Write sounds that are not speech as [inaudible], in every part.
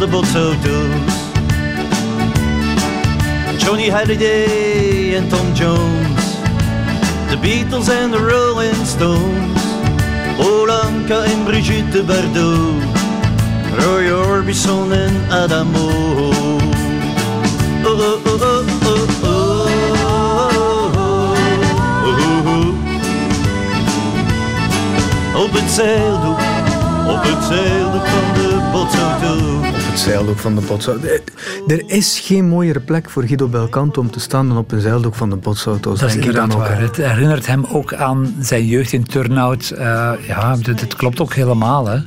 De botsauto's. Johnny Halliday en Tom Jones, de Beatles en de Rolling Stones, Olanka en Brigitte Bardot, Roy Orbison en Adamo. Oh, oh, oh, oh, oh, oh, oh. Op het zeildoek, op het zeildoek van de. Het zeildoek van de botsauto. Eh, Er is geen mooiere plek voor Guido Belcanto om te staan dan op een zeildoek van de botsauto's. Dat is inderdaad ook. waar. Het herinnert hem ook aan zijn jeugd in Turnhout. Eh, ja, dit, dit klopt ook helemaal. Hè.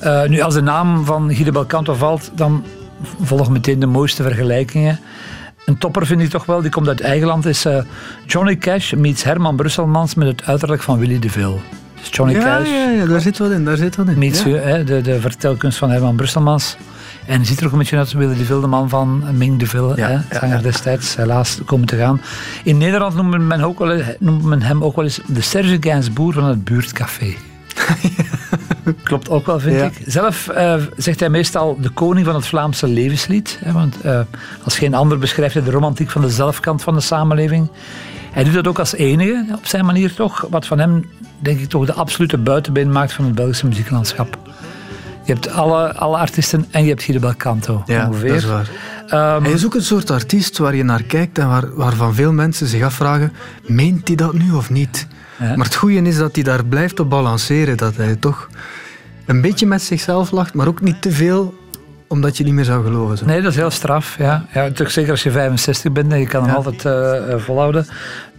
Eh, nu, als de naam van Guido Belcanto valt, dan volgen meteen de mooiste vergelijkingen. Een topper vind ik toch wel, die komt uit eigen land, is Johnny Cash meets Herman Brusselmans met het uiterlijk van Willy DeVille. Dus Johnny Ja, Cash ja, ja, daar zit wat in. Daar zit wat in. meets Ja. eh, de, de vertelkunst van Herman Brusselmans. En ziet er ook een beetje uit als Willy DeVille, de man van Ming DeVille, Ja, hè, zanger ja. destijds, helaas komen te gaan. In Nederland noemt men, ook wel, noemt men hem ook wel eens de Serge Gainsbourg van het buurtcafé. [laughs] Klopt ook wel, vind Ja. ik. Zelf eh, zegt hij meestal de koning van het Vlaamse levenslied. Hè, want eh, als geen ander beschrijft hij de romantiek van de zelfkant van de samenleving. Hij doet dat ook als enige, op zijn manier toch. Wat van hem, denk ik, toch de absolute buitenbeen maakt van het Belgische muzieklandschap. Je hebt alle, alle artiesten en je hebt Guido Belcanto, Ja, ongeveer. dat is waar. Ehm, Hij is ook een soort artiest waar je naar kijkt en waar, waarvan veel mensen zich afvragen, meent hij dat nu of niet? Ja. Maar het goede is dat hij daar blijft op balanceren, dat hij toch een beetje met zichzelf lacht, maar ook niet te veel, omdat je niet meer zou geloven. Zo. Nee, dat is heel straf. Ja. Ja, toch zeker als je 65 bent en je kan hem Ja. altijd eh, eh, volhouden.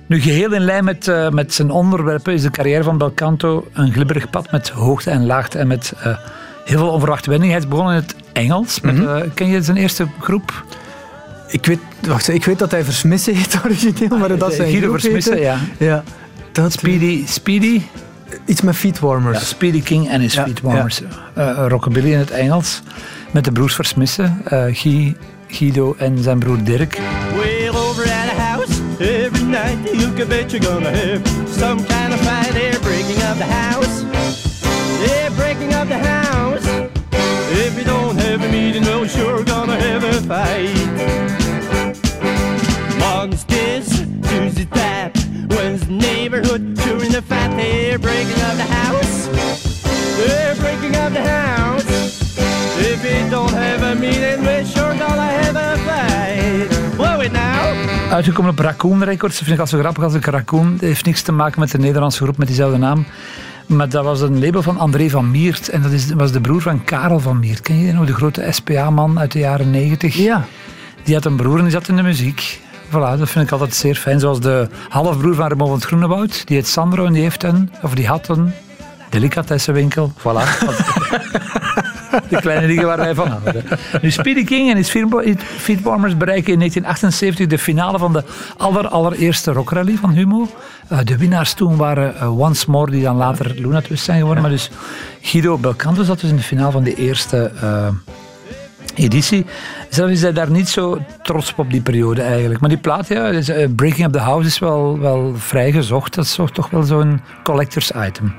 Nu, geheel in lijn met, eh, met zijn onderwerpen is de carrière van Belcanto een glibberig pad met hoogte en laagte en met eh, heel veel onverwachte wendingen. Hij is begonnen in het Engels. Met, Mhm. eh, ken je zijn eerste groep? Ik, weet, wacht, ik weet dat hij Versmissen heet [laughs] origineel, maar dat zijn Guido Versmissen, ja. ja. Dat, Speedy, Speedy, Iets met feetwarmers. ja, Speedy King en his Ja, Feetwarmers. Eh, rockabilly in het Engels. Met de broers Versmissen. eh, Guy, Guido en zijn broer Dirk. Well, over at the house, every night you can bet you're gonna have some kind of fight. They're breaking up the house. They're breaking up the house. If you don't have a meeting, well, sure gonna have a fight. Monsters, Tuesday tap. Wednesday neighborhood, during the fight. They're breaking up the house. They're breaking up the house. If you don't have a meeting, we're sure gonna have a fight. Blow it now. Uitgekomen op Raccoon Records. Dat vind ik al zo grappig als ik Raccoon. Dat heeft niks te maken met de Nederlandse groep met diezelfde naam. Maar dat was een label van André van Miert. En dat is, was de broer van Karel van Miert. Ken je die nog? De grote SPA-man uit de jaren 90. Ja. Die had een broer en die zat in de muziek. Voilà, dat vind ik altijd zeer fijn. Zoals de halfbroer van Raymond van het Groenewoud. Die heet Sandro en die heeft een, of die had een delicatessenwinkel. Voilà. [laughs] [laughs] De kleine dingen waar wij van houden. Nu, Speedy King en his Feetwarmers bereiken in 1978 de finale van de aller, allereerste rockrally van Humo. Eh, de winnaars toen waren eh, Once More, die dan later Luna Twist zijn geworden. Maar dus Guido Belcanto zat dus in de finale van de eerste eh, editie. Zelf is hij daar niet zo trots op, op die periode eigenlijk. Maar die plaat, ja, dus, Breaking Up the House is wel, wel vrij gezocht. Dat is toch- toch wel zo'n collectors item.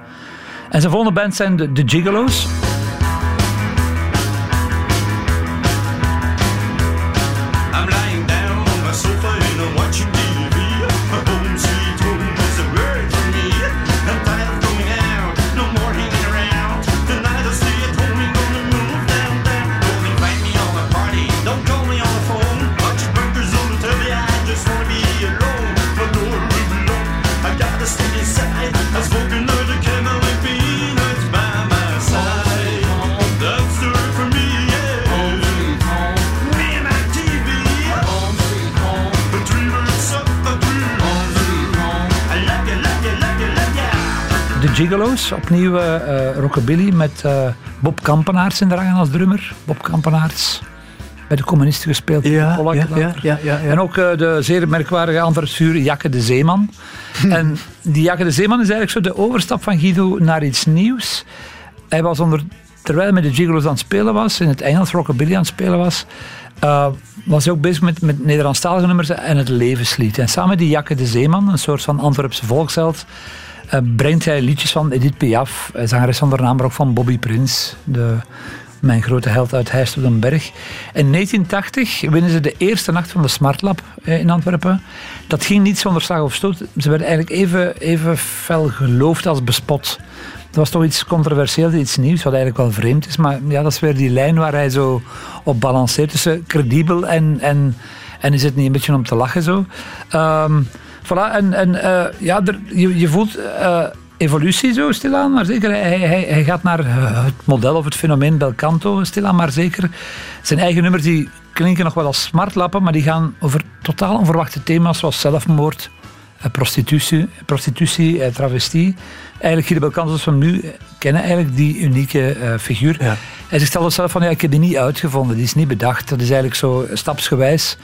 En zijn volgende band zijn de, de Gigolo's. Opnieuw eh, eh, rockabilly met eh, Bob Kampenaerts in de rangen als drummer. Bob Kampenaerts. Bij de communisten gespeeld. Ja, Polak ja, ja, ja. En ook de zeer merkwaardige Antwerpsvuur Jakke de Zeeman. en die Jakke de Zeeman is eigenlijk zo de overstap van Guido naar iets nieuws. Hij was onder, terwijl hij met de Gigolo's aan het spelen was, in het Engels rockabilly aan het spelen was, was hij ook bezig met, met Nederlandstalige nummers en het levenslied. En samen met die Jakke de Zeeman, een soort van Antwerpse volksheld, brengt hij liedjes van Edith Piaf, eh, zangeres de naam, maar ook van Bobby Prins, de, mijn grote held uit Heist op den Berg. In 1980 winnen ze de eerste nacht van de Smart Lab eh, in Antwerpen. Dat ging niet zonder slag of stoot. Ze werden eigenlijk even, even fel geloofd als bespot. Dat was toch iets controversieels, iets nieuws, wat eigenlijk wel vreemd is. Maar ja, dat is weer die lijn waar hij zo op balanceert tussen credibel en, en, en is het niet een beetje om te lachen zo. Ehm, voilà, en, en eh, ja, er, je, je voelt eh, evolutie zo stilaan, maar zeker. Hij, hij, hij gaat naar het model of het fenomeen Belcanto stilaan, maar zeker. Zijn eigen nummers die klinken nog wel als smartlappen, maar die gaan over totaal onverwachte thema's zoals zelfmoord, eh, prostitutie, prostitutie travestie. Eigenlijk Guido Belcanto zoals we hem nu kennen, eigenlijk die unieke figuur. Ja. Hij zegt zelf zelf van, ja, ik heb die niet uitgevonden, die is niet bedacht. Dat is eigenlijk zo stapsgewijs.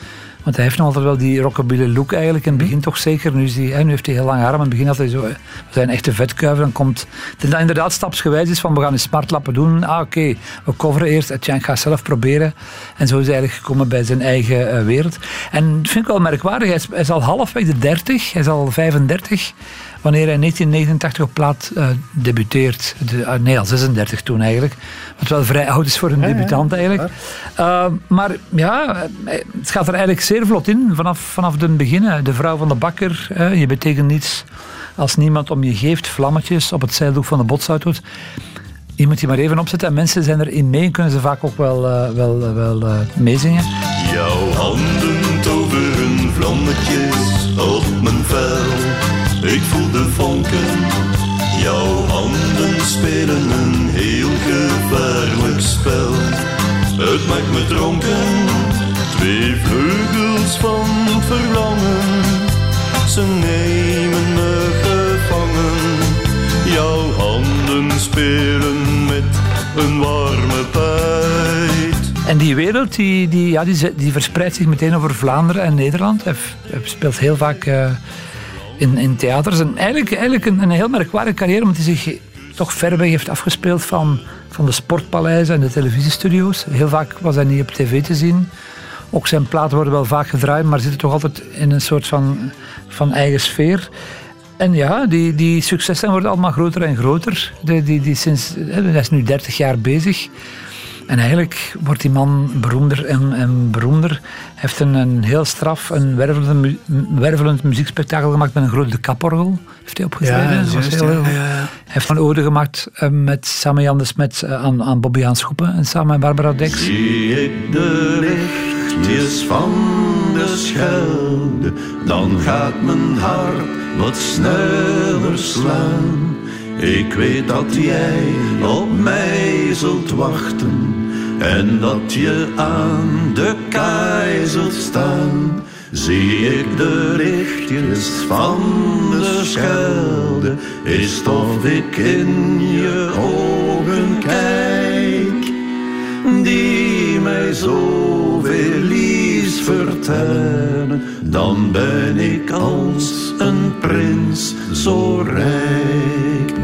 Want hij heeft nog altijd wel die rockabilly look eigenlijk. In het begin toch zeker. Nu, die, heeft hij heel lange armen. In het begin had hij zo... We zijn echte vetkuiven. Dan komt... Dat dat inderdaad stapsgewijs is van we gaan een smartlappen doen. Ah, oké. We coveren eerst. Etienne gaat zelf proberen. En zo is hij eigenlijk gekomen bij zijn eigen eh, wereld. En dat vind ik wel merkwaardig. Hij is, hij is al halfweg de 30. Hij is al 35. Wanneer hij in 1989 op plaat eh, debuteert. De, ah, nee, al 36 toen eigenlijk. Wat wel vrij oud is voor een debutant eigenlijk. Uh, maar ja, eh, het gaat er eigenlijk zeer vlot in vanaf, vanaf het begin. De vrouw van de bakker, eh, je betekent niets als niemand om je geeft. Vlammetjes op het zeildoek van de botsauto's. Je moet die maar even opzetten en mensen zijn erin mee en kunnen ze vaak ook wel, eh, wel, eh, wel eh, meezingen. Jouw handen toveren vlammetjes op mijn vel. Ik voel de vonken. Jouw handen spelen een heel gevaarlijk spel. Het maakt me dronken. Twee vleugels van het verlangen. Ze nemen me gevangen. Jouw handen spelen met een warme pijt. En die wereld die, die, ja, die, die verspreidt zich meteen over Vlaanderen en Nederland. Hij speelt heel vaak eh, in, in theaters. En eigenlijk, eigenlijk een, heel merkwaardige carrière, omdat hij zich toch ver weg heeft afgespeeld van, van de sportpaleizen en de televisiestudio's. Heel vaak was hij niet op tv te zien. Ook zijn platen worden wel vaak gedraaid, maar zitten toch altijd in een soort van, van eigen sfeer. En ja, die, die successen worden allemaal groter en groter. Die, die, sinds, hij is nu 30 jaar bezig. En eigenlijk wordt die man beroemder en, en beroemder. Hij heeft een, een heel straf, een wervelend, mu- wervelend muziekspektakel gemaakt met een grote kaporgel. Heeft hij opgetreden. Ja, juist, heel, ja, heel- ja, ja. Hij heeft een ode gemaakt eh, met, samen Jan de Smet eh, aan, aan Bobby Aanschoepen en samen met Barbara Dex. Zie ik de lichtjes van de schelde, dan gaat mijn hart wat sneller slaan. Ik weet dat jij op mij zult wachten en dat je aan de zult staan. Zie ik de lichtjes van de schelde, is of ik in je ogen kijk die mij zoveel liefs vertellen, dan ben ik als een prins zo rijk.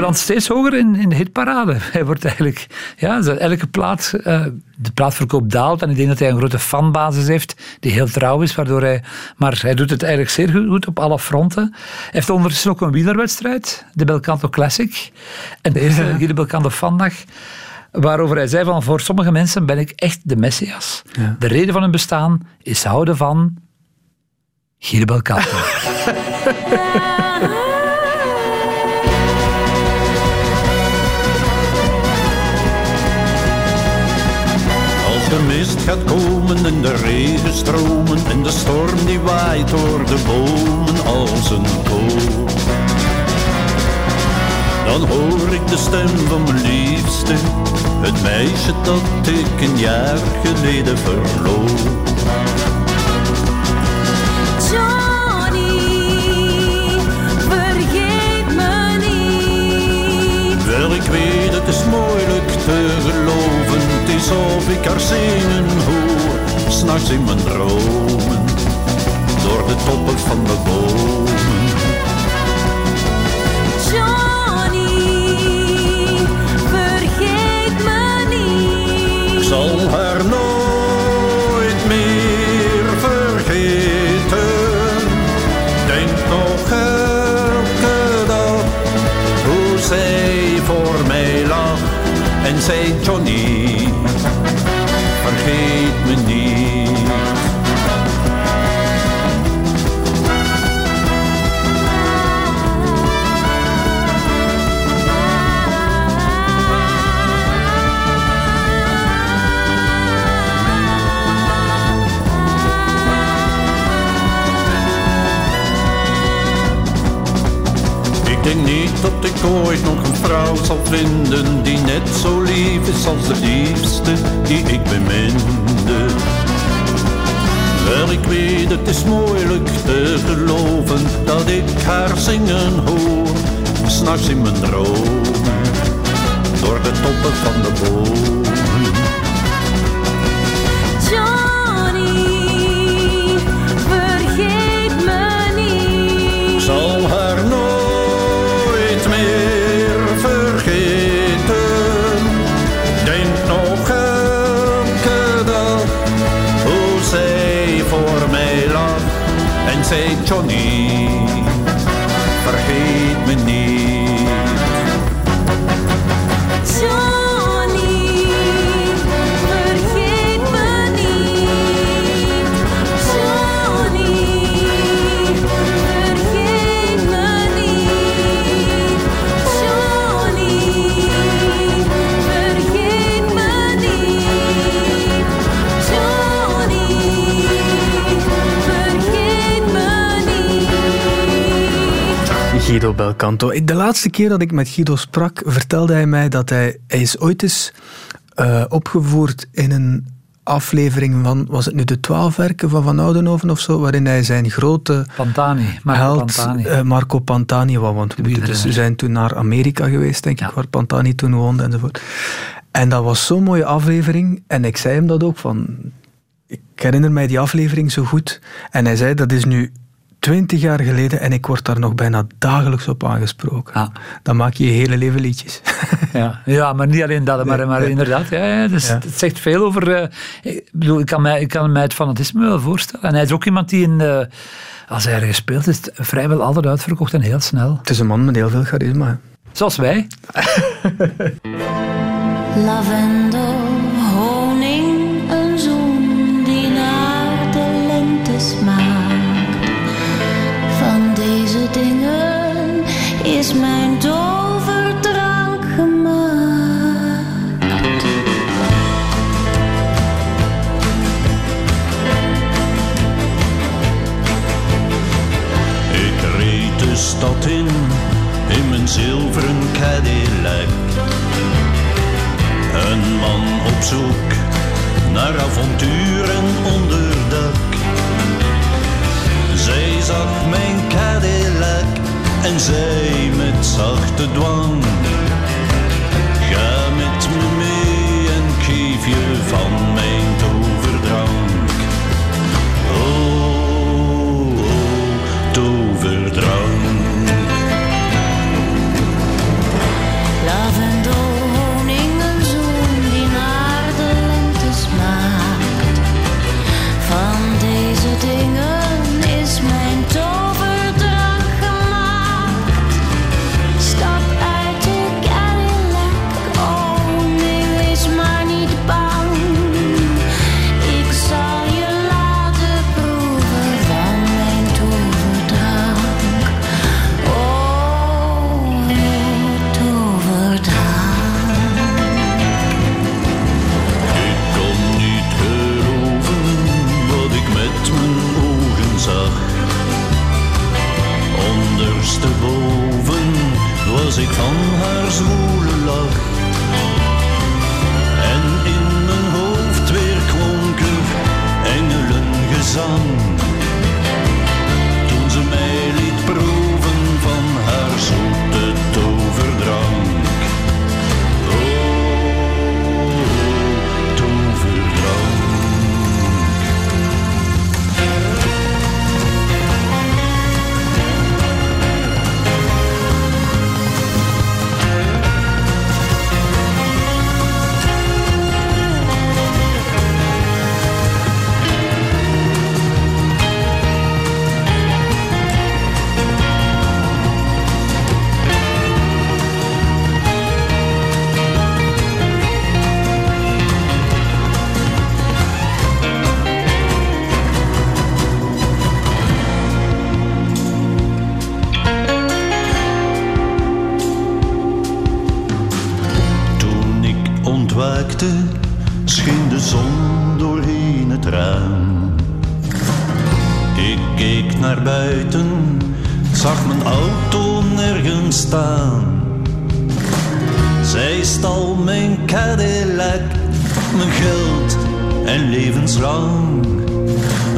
Brandt steeds hoger in, in de hitparade. [laughs] Hij wordt eigenlijk, ja, elke plaat, eh, de plaatverkoop daalt. En ik denk dat hij een grote fanbasis heeft, die heel trouw is. Waardoor hij, maar hij doet het eigenlijk zeer goed, goed op alle fronten. Hij heeft ondertussen ook een wielerwedstrijd, de Belcanto Classic. En de eerste [laughs] Guido Belcanto Fandag. Waarover hij zei van, voor sommige mensen ben ik echt de Messias. Ja. De reden van hun bestaan is houden van Guido Belcanto. [laughs] mist gaat komen en de regen stromen en de storm die waait door de bomen als een koor. Dan hoor ik de stem van mijn liefste, het meisje dat ik een jaar geleden verloor. Johnny, vergeet me niet. Wel, ik weet, het is moeilijk te geloven. Het is of ik haar zingen s'nachts in mijn dromen. Door de toppen van de bomen. Vergeet me niet. Vrouw zal vinden die net zo lief is als de liefste die ik beminde. Wel, ik weet, het is moeilijk te geloven dat ik haar zingen hoor, s'nachts in mijn dromen, door de toppen van de bomen. Belcanto. De laatste keer dat ik met Guido sprak, vertelde hij mij dat hij, hij is ooit eens eh, opgevoerd in een aflevering van, was het nu de twaalf werken van Van Oudenhoven of zo, waarin hij zijn grote Pantani, Marco held Pantani. eh, Marco Pantani, wou, want dus, zijn toen naar Amerika geweest, denk ik, waar Pantani toen woonde enzovoort. En dat was zo'n mooie aflevering, en ik zei hem dat ook, van, ik herinner mij die aflevering zo goed. En hij zei, dat is nu twintig jaar geleden en ik word daar nog bijna dagelijks op aangesproken. Ja. Dan maak je je hele leven liedjes. [laughs] Ja, ja, maar niet alleen dat, maar, maar inderdaad. Ja, ja, dus Ja. Het zegt veel over. eh, ik, bedoel, ik, kan mij, ik kan mij het fanatisme wel voorstellen. En hij is ook iemand die, in, eh, als hij ergens speelt, is het vrijwel altijd uitverkocht en heel snel. Het is een man met heel veel charisma. Zoals wij. Lavendel, stad in, in mijn zilveren Cadillac. Een man op zoek naar avonturen onder dak. Zij zag mijn Cadillac en zei met zachte dwang. Ga met me mee en geef je van mijn. Zag mijn auto nergens staan. Zij stal mijn Cadillac, mijn geld en levenslang.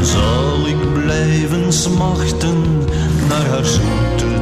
Zal ik blijven smachten naar haar zoete